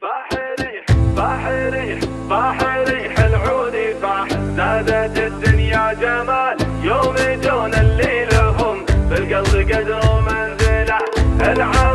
طاح ريح طاح ريح طاح ريح العودي طاح زادت الدنيا جمال يوم جونا اللي لهم بالقلب قدر ومنزله العالم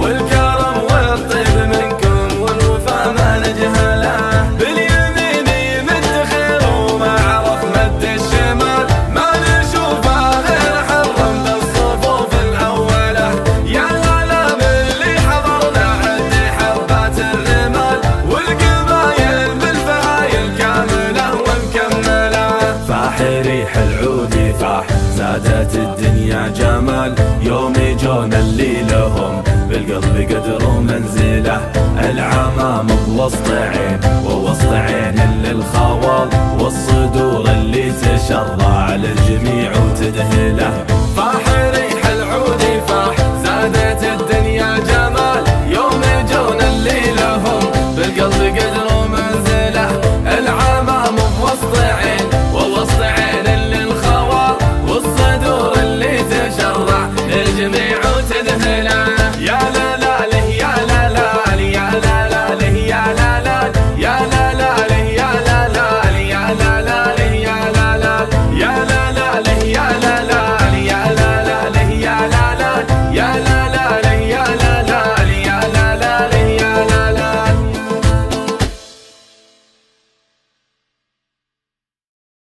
والكرم والطيب منكم ما نجهله. خير مد الشمال. ما نشوفه غير حرم بالصفوف الأولة يا اللي حضرنا الرمال. والقبايل بالفعايل كاملة ومكملة. فاح ريح العود فاح زادت الدنيا جمال. يومي لهم بالقلب قدر ومنزله العمام بوسط عين ووسط عين للخوال والصدور اللي تشرع للجميع وتدهله.